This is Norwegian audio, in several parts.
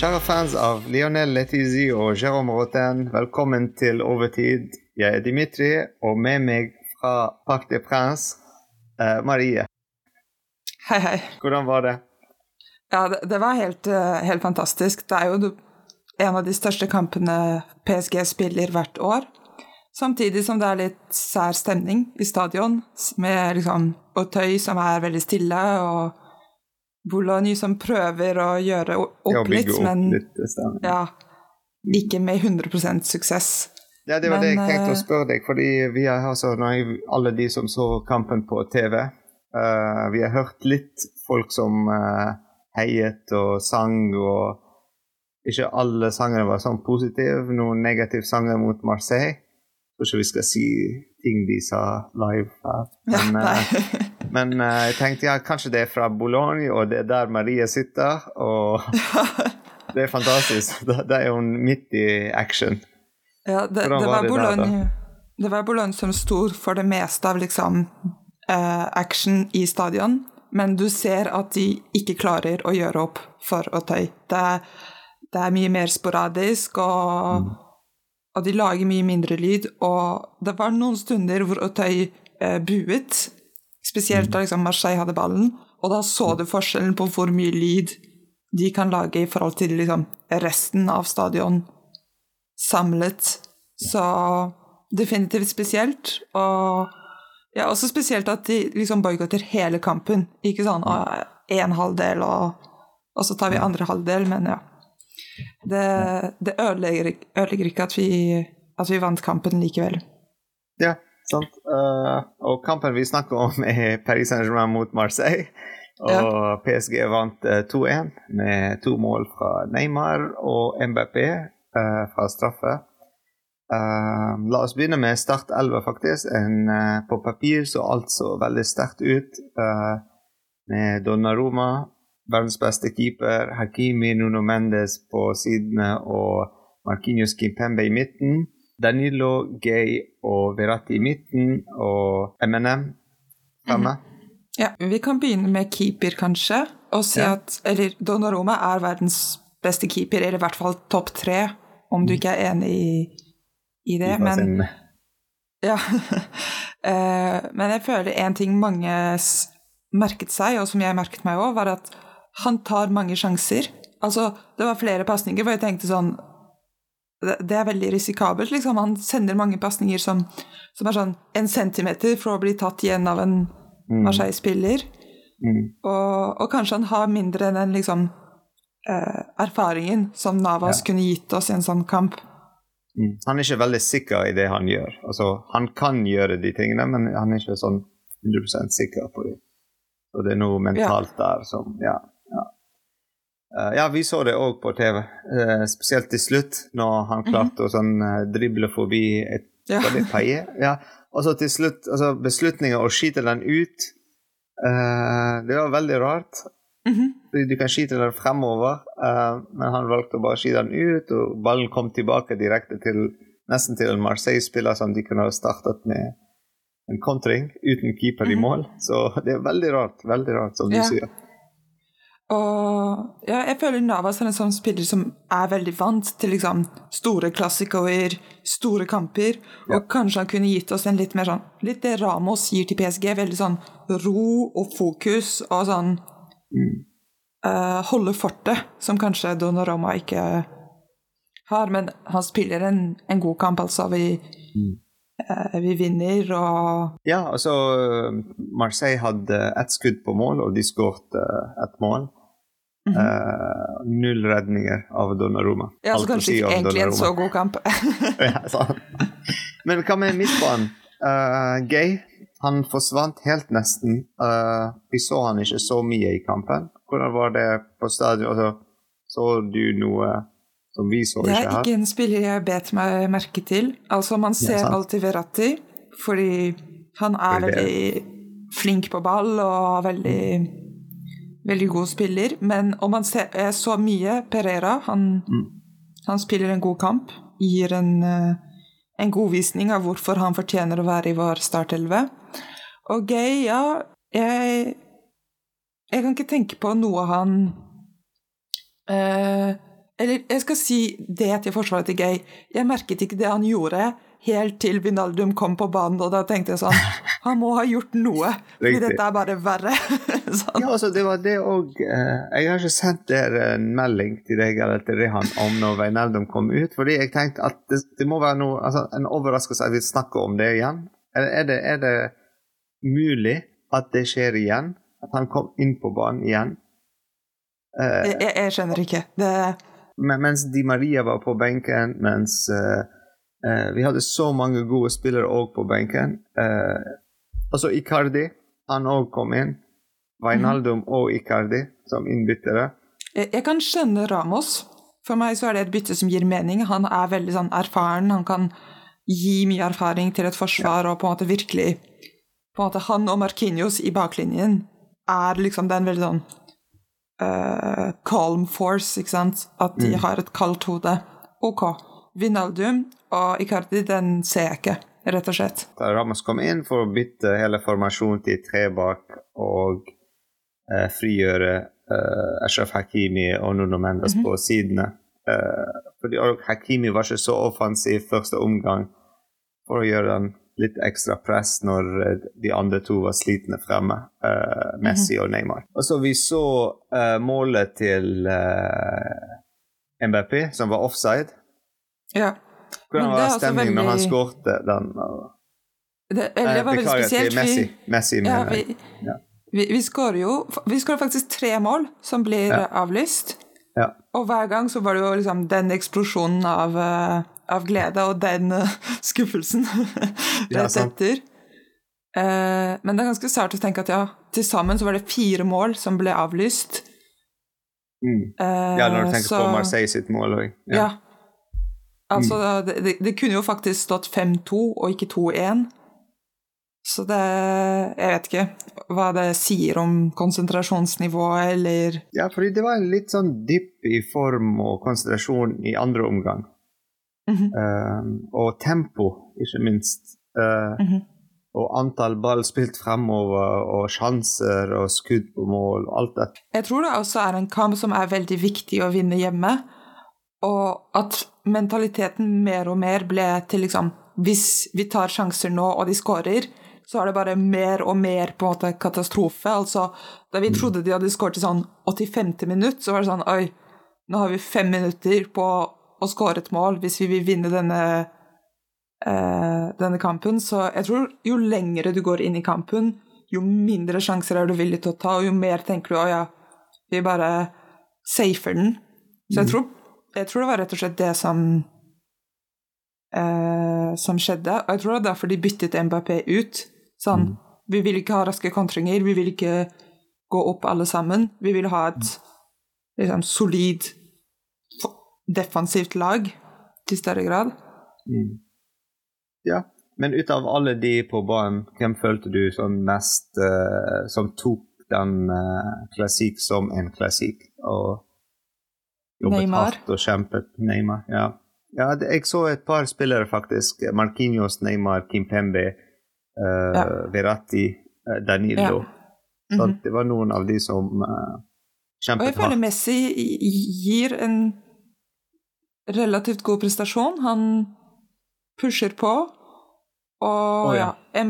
Kjære fans av Lionel Letizi og Jérôme Roten, velkommen til Overtid. Jeg er Dimitri, og med meg fra Parc des Princes, eh, Marie. Hei, hei. Hvordan var det? Ja, det, det var helt, eh, helt fantastisk. Det er jo en av de største kampene PSG spiller hvert år. Samtidig som det er litt sær stemning i stadion, med liksom Auteuil som er veldig stille, og Boulogne som prøver å gjøre opp Ja, litt, opp men litt, ja, ikke med 100% suksess. Ja, det var det jeg Men, tenkte å eh, spørre deg, fordi vi har altså, alle de som så kampen på TV, uh, vi har hørt litt folk som uh, heiet og sang, og ikke alle sangene var sånn positive. Noen negative sanger mot Marseille. Tror ikke vi skal si ting de sa live her. Men, ja, eh, men eh, jeg tenkte ja, kanskje det er fra Boulogne, og det er der Marie sitter. Og det er fantastisk. Da er hun midt i action. Ja, det, det, var var det var Bologna som sto for det meste av liksom, uh, action i stadion, men du ser at de ikke klarer å gjøre opp for Auteuil. Det, det er mye mer sporadisk, og, og de lager mye mindre lyd. Og det var noen stunder hvor Otøy eh, buet, spesielt da liksom Marseille hadde ballen, og da så du forskjellen på hvor mye lyd de kan lage i forhold til liksom, resten av stadion samlet. Så definitivt spesielt. Og ja, også spesielt at de liksom boikotter hele kampen. Ikke sånn én halvdel, og, og så tar vi andre halvdel, men ja. Det, det ødelegger, ødelegger ikke at vi, at vi vant kampen likevel. Ja, sant. Uh, og kampen vi snakker om, er Paris Saint-Germain mot Marseille. Og PSG vant uh, 2-1 med to mål fra Neymar og MBP uh, fra straffe. Eh, la oss begynne med Start 11, faktisk. En, eh, på papir så alt så veldig sterkt ut. eh, med Donnaroma, verdens beste keeper, Hakimi Nuno Mendes på sidene og Marquinhos Kimpembe i midten. Danilo, Gay og Verratti i midten, og MNM fremme. Ja, Vi kan begynne med keeper, kanskje, og si Ja. at eller Donnaroma er verdens beste keeper, eller i hvert fall topp tre, om du ikke er enig i, i det. Men Ja. Eh, Men jeg føler en ting mange merket seg, og som jeg merket meg òg, var at han tar mange sjanser. Altså, det var flere pasninger hvor jeg tenkte sånn Det er veldig risikabelt, liksom. Han sender mange pasninger som, som er sånn en centimeter fra å bli tatt igjen av en Mm. Marseille-spiller. Mm. Og, og kanskje han har mindre den liksom eh, erfaringen som Navas Ja. kunne gitt oss i en sånn kamp. Mm. Han er ikke veldig sikker i det han gjør. Altså, han kan gjøre de tingene, men han er ikke sånn 100% sikker på det. Og det er noe mentalt der som Ja. Ja. Eh, ja, vi så det òg på TV, eh, spesielt til slutt, når han klarte å sånn eh, drible forbi et Ja. paie. Ja. Og så til slutt, altså beslutninga å skyte den ut Det var veldig rart. Mm -hmm. Du kan skyte den fremover, uh, men han valgte å bare skyte den ut, og ballen kom tilbake direkte til nesten til en Marseille-spiller som de kunne ha startet med en kontring uten keeper i mål. Så det er veldig rart, veldig rart, som du Ja. sier. Og ja, jeg føler Navas er en sånn spiller som er veldig vant til liksom store klassikoer, store kamper, og kanskje han kunne gitt oss en litt mer sånn Litt det Ramos gir til PSG, veldig sånn ro og fokus og sånn eh, Holde fortet, som kanskje Donnaroma ikke har, men han spiller en, en god kamp, altså. Vi, eh, vi vinner, og Ja, altså Marseille hadde ett skudd på mål, og de skåret eh, ett mål. Eh, null redninger av Donnaroma. ja, så kanskje ikke egentlig en så god kamp. ja. Men hva med midtbanen? Uh, Gay han forsvant helt nesten. Uh, vi så han ikke så mye i kampen. Hvordan var det på stadion? Altså, så du noe som vi så ikke her? Det er ikke en spiller jeg bet meg merke til. Altså, man ser ja, alltid Verratti, fordi han er Fordi veldig flink på ball og veldig, veldig god spiller. Men om man ser Jeg så mye Pereira. Han, Mm. han spiller en god kamp. Gir en, eh, en god visning av hvorfor han fortjener å være i vår startelve. Og Gay, ja jeg, jeg kan ikke tenke på noe han eh, Eller jeg skal si det til forsvaret til Gay. Jeg merket ikke det han gjorde helt til Vinaldum kom på banen, og da tenkte jeg sånn Han må ha gjort noe, fordi dette er bare verre. sånn. Ja, altså, det var det òg Jeg har ikke sendt dere en melding til deg eller til Rehan om når Vinaldum kom ut, fordi jeg tenkte at det, det må være noe, altså, en overraskelse at vi snakker om det igjen. Er det, er det mulig at det skjer igjen? At han kom inn på banen igjen? Eh, Jeg, jeg, skjønner ikke. Det, men, mens Di Maria var på benken, mens eh, eh, vi hadde så mange gode spillere òg på benken. Uh, altså Icardi, han òg kom inn. Wijnaldum og Icardi som innbyttere. jeg, jeg kan skjønne Ramos. For meg så er det et bytte som gir mening. Han er veldig sånn erfaren. Han kan gi mye erfaring til et forsvar og på en måte virkelig på en måte Han og Marquinhos i baklinjen er liksom den veldig sånn uh, calm force, ikke sant? At de har et kaldt hode. Ok. Vinaldum og Icardi, den ser jeg ikke, rett og slett. Ramos kom inn for å bytte hele formasjonen til tre bak og eh, frigjøre eh, Ashraf Hakimi og Nuno Mendes på sidene. Eh, fordi Hakimi var ikke så offensiv første omgang for å gjøre den litt ekstra press når eh, de andre to var slitne fremme, uh, Messi og Neymar. Og så vi så uh, målet til uh, MBP, som var offside. Ja. Hvordan var altså stemningen når han skårte den? Det, eller det var veldig spesielt. Messi. Messi ja, vi, Ja. vi, vi skårer jo Vi skårer faktisk tre mål som blir Ja. avlyst. Ja. Og hver gang så var det jo liksom den eksplosjonen av, eh, av glede og den eh, skuffelsen rett etter. Eh, men det er ganske sært å tenke at ja, til sammen så var det fire mål som ble avlyst. Mm. Ja, når du tenker så- på Marseille sitt mål òg. Ja. Altså, Mm. det, det, kunne jo faktisk stått 5-2 og ikke 2-1. Så det Jeg vet ikke hva det sier om konsentrasjonsnivået, eller Ja, fordi det var en litt sånn dipp i form og konsentrasjon i andre omgang. Mm -hmm. uh, og tempo, ikke minst. Uh, mm -hmm. Og antall ball spilt fremover, og sjanser og skudd på mål, og alt det. Jeg tror det også er en kamp som er veldig viktig å vinne hjemme. Og at mentaliteten mer og mer ble til liksom Hvis vi tar sjanser nå, og de skårer, så er det bare mer og mer på en måte katastrofe. Altså, da vi trodde de hadde skåret i sånn 85. minutt, så var det sånn Oi, nå har vi fem minutter på å skåre et mål hvis vi vil vinne denne, eh, denne kampen. Så jeg tror jo lengre du går inn i kampen, jo mindre sjanser er du villig til å ta, og jo mer tenker du å ja, vi bare safer den. Så jeg tror, jeg tror det var rett og slett det som eh, som skjedde. Og jeg tror det er derfor de byttet Mbappé ut. Sånn, Vi vil ikke ha raske kontringer, vi vil ikke gå opp alle sammen. Vi vil ha et liksom, solid defensivt lag til større grad. Mm. Ja. Men ut av alle de på banen, hvem følte du som mest uh, Som tok den uh, klassikk som en klassikk? Og jobbet Neymar. hardt og kjempet? Neymar, ja. ja jeg så et par spillere, faktisk. Marquinhos, Neymar, Kimpembe, uh, Ja. Verratti, Mm Danilo. Så Mhm. det var noen av de som kjempet hardt. Og jeg føler. Messi gir en relativt god prestasjon. Han pusher på. Og oh, ja, ja.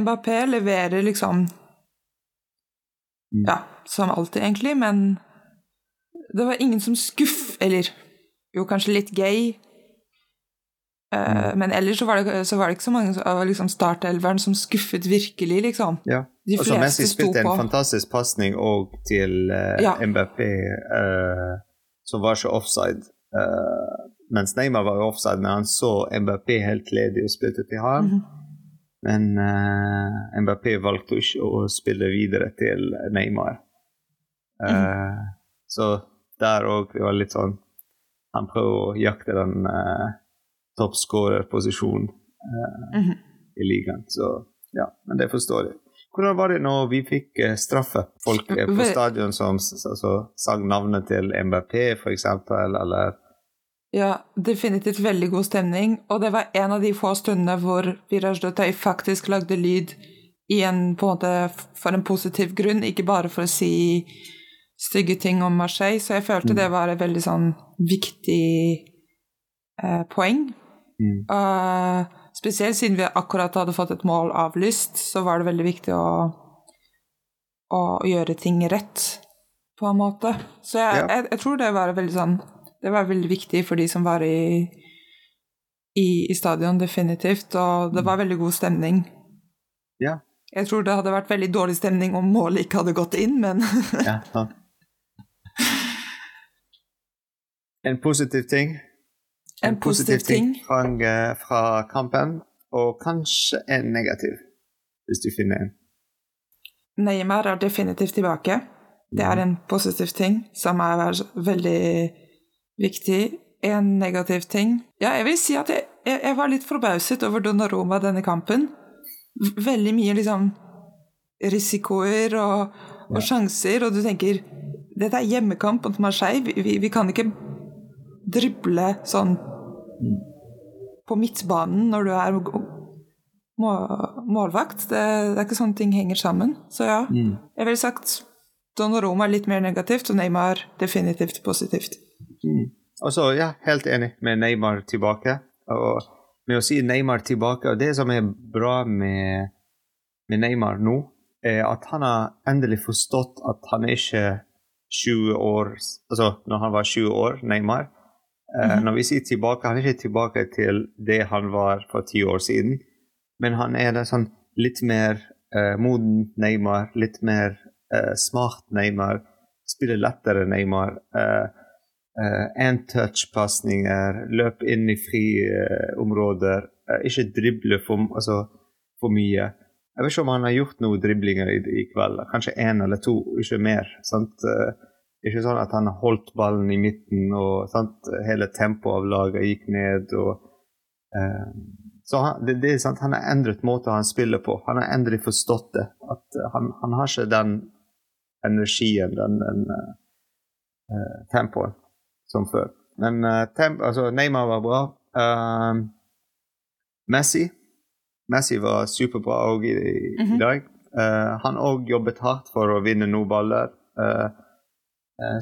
Mbappé leverer liksom Mm. Ja, som alltid, egentlig, men det var ingen som skuff... Eller jo, kanskje litt gay. Eh, Mm. Men ellers så var, det, så var det ikke så mange av liksom startelveren som skuffet virkelig, liksom. Ja. De Og så på. fleste sto spilte en fantastisk pasning òg til uh, Ja. Mbappé, uh, som var ikke offside. Uh, mens Neymar var offside, men han så Mbappé helt ledig og spilte til ham. Mhm. Men uh, Mbappé valgte ikke å spille videre til Neymar. Uh, mm -hmm. Så der òg det var litt sånn Han prøver å jakte den uh, toppskårerposisjonen eh, -hmm. i ligaen. Så ja, men det forstår jeg. Hvordan var det når vi fikk eh, straffe? Folk eh, på stadion som altså, sang navnet til MBP, for eksempel, eller Ja, definitivt veldig god stemning. Og det var en av de få stundene hvor Viraj Dotay faktisk lagde lyd i en, på en måte, for en positiv grunn, ikke bare for å si stygge ting om Marseille, så jeg følte Mm. det var et veldig sånn viktig eh, poeng. Mm. Eh, spesielt siden vi akkurat hadde fått et mål avlyst, så var det veldig viktig å, å gjøre ting rett, på en måte. Så jeg, Ja. jeg, jeg tror det var veldig sånn Det var veldig viktig for de som var i, i, i stadion, definitivt, og det var veldig god stemning. Ja. Jeg tror det hadde vært veldig dårlig stemning om målet ikke hadde gått inn, men Ja. En positiv ting. En positiv ting. fra, eh, fra kampen, og kanskje en negativ, hvis du finner en. Neymar er definitivt tilbake. Det er en positiv ting som er veldig viktig. En negativ ting Ja, jeg vil si at jeg, jeg, jeg var litt forbauset over Donnaroma denne kampen. Veldig mye liksom risikoer og, og sjanser, og du tenker Dette er hjemmekamp mot Marseille. Vi, vi, vi kan ikke drible sånn på midtbanen når du er målvakt. Det, det er ikke sånne ting henger sammen. Så ja, jeg ville sagt Donnaroma er litt mer negativt, og Neymar definitivt positivt. Og så, ja, helt enig med Neymar tilbake. Og med å si Neymar tilbake, og det som er bra med, med Neymar nå, er at han har endelig forstått at han er ikke 20 år Altså når han var 20 år, Neymar. Eh, Når vi sier tilbake, han er ikke tilbake til det han var for ti år siden, men han er sånn litt mer uh, moden Neymar, litt mer uh, smart Neymar, spiller lettere Neymar. Uh, touch-pasninger, løp inn i friområder, ikke drible for, altså, for mye. Jeg vet ikke om han har gjort noen driblinger i, i kveld. Kanskje én eller to, ikke mer. Sant? Uh, ikke sånn at han holdt ballen i midten, og sant? hele tempoet av laget gikk ned. Og, eh, så han, det, det er sant, han har endret måten han spiller på. Han har endelig forstått det. At han, han har ikke den energien, den, den tempoen som før. Men uh, temp, altså, Neymar var bra. Uh, Messi Messi var superbra òg i, i, Mhm. i dag. Uh, han òg jobbet hardt for å vinne noen baller.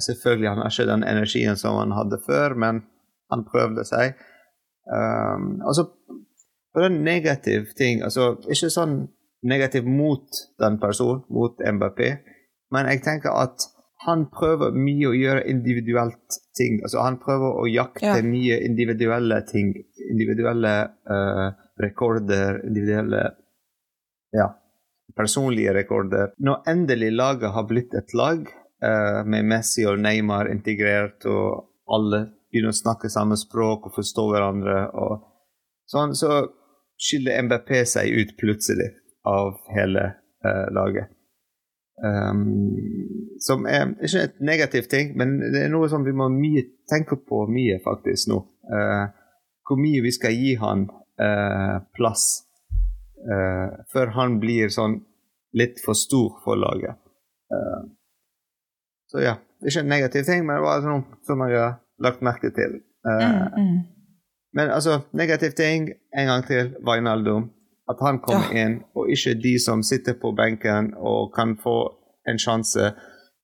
Selvfølgelig han har ikke den energien som han hadde før, men han prøvde seg. Um, altså, bare en negativ ting altså, Ikke sånn negativ mot den personen, mot MBP, men jeg tenker at han prøver mye å gjøre individuelt ting. Altså, han prøver å jakte Ja. mye individuelle ting. Individuelle uh, rekorder, individuelle ja, personlige rekorder. Når endelig laget har blitt et lag, eh, med Messi og Neymar integrert, og alle begynner å snakke samme språk og forstå hverandre, og sånn, så skiller MBP seg ut plutselig av hele uh, laget. Um, som er ikke et negativt ting, men det er noe som vi må mye, tenke på mye faktisk nå. Uh, hvor mye vi skal gi han uh, plass uh, før han blir sånn litt for stor for laget. Så ja, det ikke en negativ ting, men det var noe som jeg har lagt merke til. Mm, mm. Men altså, negativ ting, en gang til, Vainaldo. At han kommer Ja. inn, og ikke de som sitter på benken og kan få en sjanse.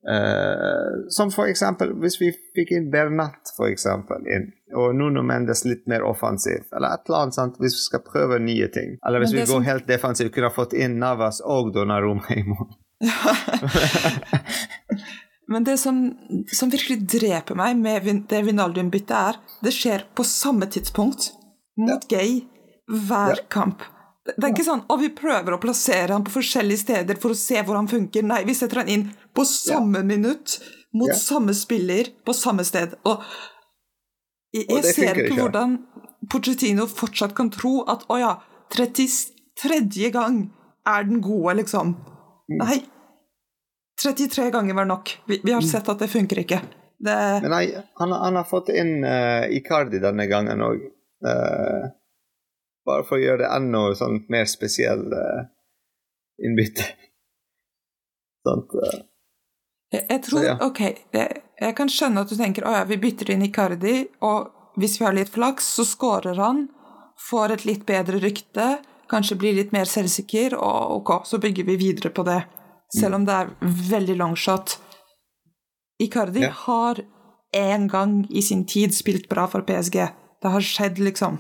Uh, som for eksempel hvis vi fikk inn Bernat for eksempel inn, og Nuno Mendes litt mer offensiv, eller et eller annet sånt, hvis vi skal prøve nye ting. Eller hvis vi går som- helt defensivt, kunne ha fått inn Navas og Donnarumma i. Men det som, som virkelig dreper meg med det Vinaldum-byttet, er det skjer på samme tidspunkt mot Gay hver Ja. kamp. Det, det er ikke sånn at vi prøver å plassere han på forskjellige steder for å se hvor han funker. Nei, vi setter han inn på samme minutt mot Ja. samme spiller på samme sted. Og jeg, jeg og ser ikke ikke. hvordan Pochettino fortsatt kan tro at å ja, 33. gang er den gode, liksom. Mm. Nei. 33 ganger var nok. Vi, vi har sett at det funker ikke. Det, Men nei, han, han har fått inn uh, Icardi denne gangen òg. bare for å gjøre det enda sånn mer spesiell uh, innbytte. Sånt, uh. jeg, jeg tror Så ja. Ok, jeg, jeg kan skjønne at du tenker å ja, vi bytter inn Icardi, og hvis vi har litt flaks, så scorer han, får et litt bedre rykte, kanskje blir litt mer selvsikker, og ok, så bygger vi videre på det. Selv om det er veldig longshot. Icardi Ja. har en gang i sin tid spilt bra for PSG. Det har skjedd, liksom.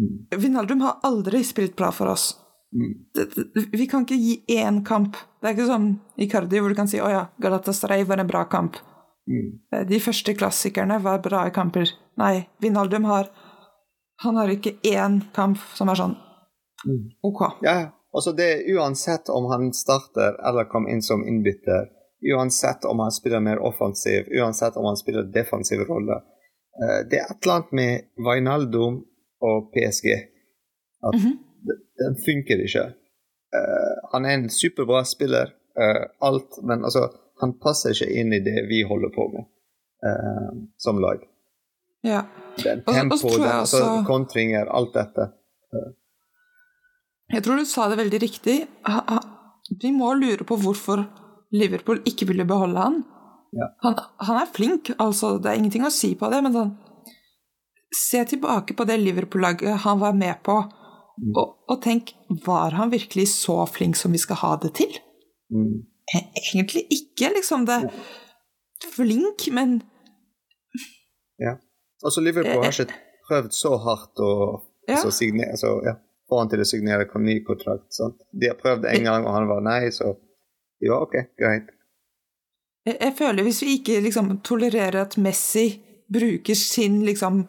Mm. Vinaldum har aldri spilt bra for oss. Mm. Det, det, vi kan ikke gi én kamp. Det er ikke som Icardi, hvor du kan si 'Å ja, Galatasaray var en bra kamp'. Mm. De første klassikerne var bra i kamper. Nei, Vinaldum har Han har ikke én kamp som er sånn Mm. OK. Ja, altså det uansett om han starter eller kommer inn som innbytter, uansett om han spiller mer offensiv, uansett om han spiller defensiv rolle. eh, det er et eller annet med Wijnaldum og PSG. At mm -hmm. den funker ikke. Eh, han er en superbra spiller, eh, alt, men altså, han passer ikke inn i det vi holder på med som lag. Ja. Den tempo, den, altså, kontringer, alt dette. Jeg tror du sa det veldig riktig. Vi må lure på hvorfor Liverpool ikke ville beholde han. Ja. Han, han er flink, altså, det er ingenting å si på det, men sånn Se tilbake på det Liverpool-laget han var med på, og, og tenk Var han virkelig så flink som vi skal ha det til? Mm. E- Egentlig ikke, liksom. det Flink, men Ja. Altså Liverpool har ikke prøvd så hardt å Ja. altså, signere, altså, ja, få han til å signere en ny kontrakt. Sant? De har prøvd en gang, og han var nei, så ja, OK, greit. Jeg, jeg føler hvis vi ikke liksom tolererer at Messi bruker sin liksom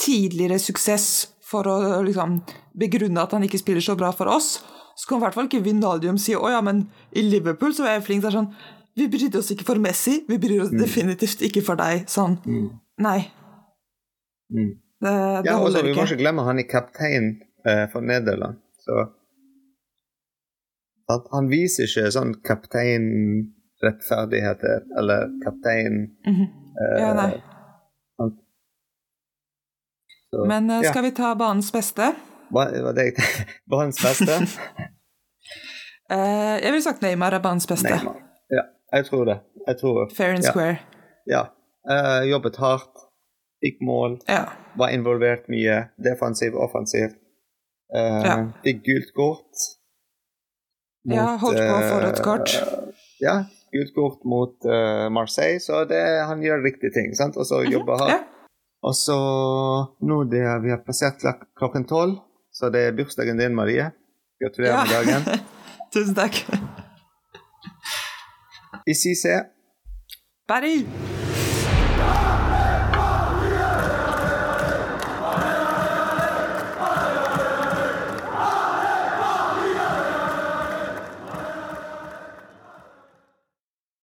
tidligere suksess for å liksom begrunne at han ikke spiller så bra for oss, så kan i hvert fall ikke Vinaldium si å ja, men i Liverpool så var jeg flink. Det er sånn Vi brydde oss ikke for Messi, vi bryr oss definitivt ikke for deg. Sånn. Nei. Mm. Det, det Ja, også, holder vi må ikke. ikke glemme han er kaptein eh, for Nederland, så Han viser ikke sånn kapteinrettferdigheter, eller kaptein Mhm. eh, Ja, nei. Så, Men ja, skal vi ta banens beste? hva, hva det. Banens beste? uh, jeg ville sagt Neymar er banens beste. Neymar. Ja, jeg tror det. Jeg tror Fair and Ja. square. Ja. Uh, jobbet hardt, fikk mål, Ja. var involvert mye, defensiv, offensiv. Eh, Ja. Fikk gult kort. Ja, holdt på å få eh, rødt kort. Ja, gult kort mot uh, Marseille, så det, han gjør riktige ting. sant? Og så jobber hardt. Mhm. ja. Og så nå det, vi har passert klokken tolv, så det er bursdagen din, Marie. Gratulerer Ja. med dagen. Tusen takk. I CC Barry!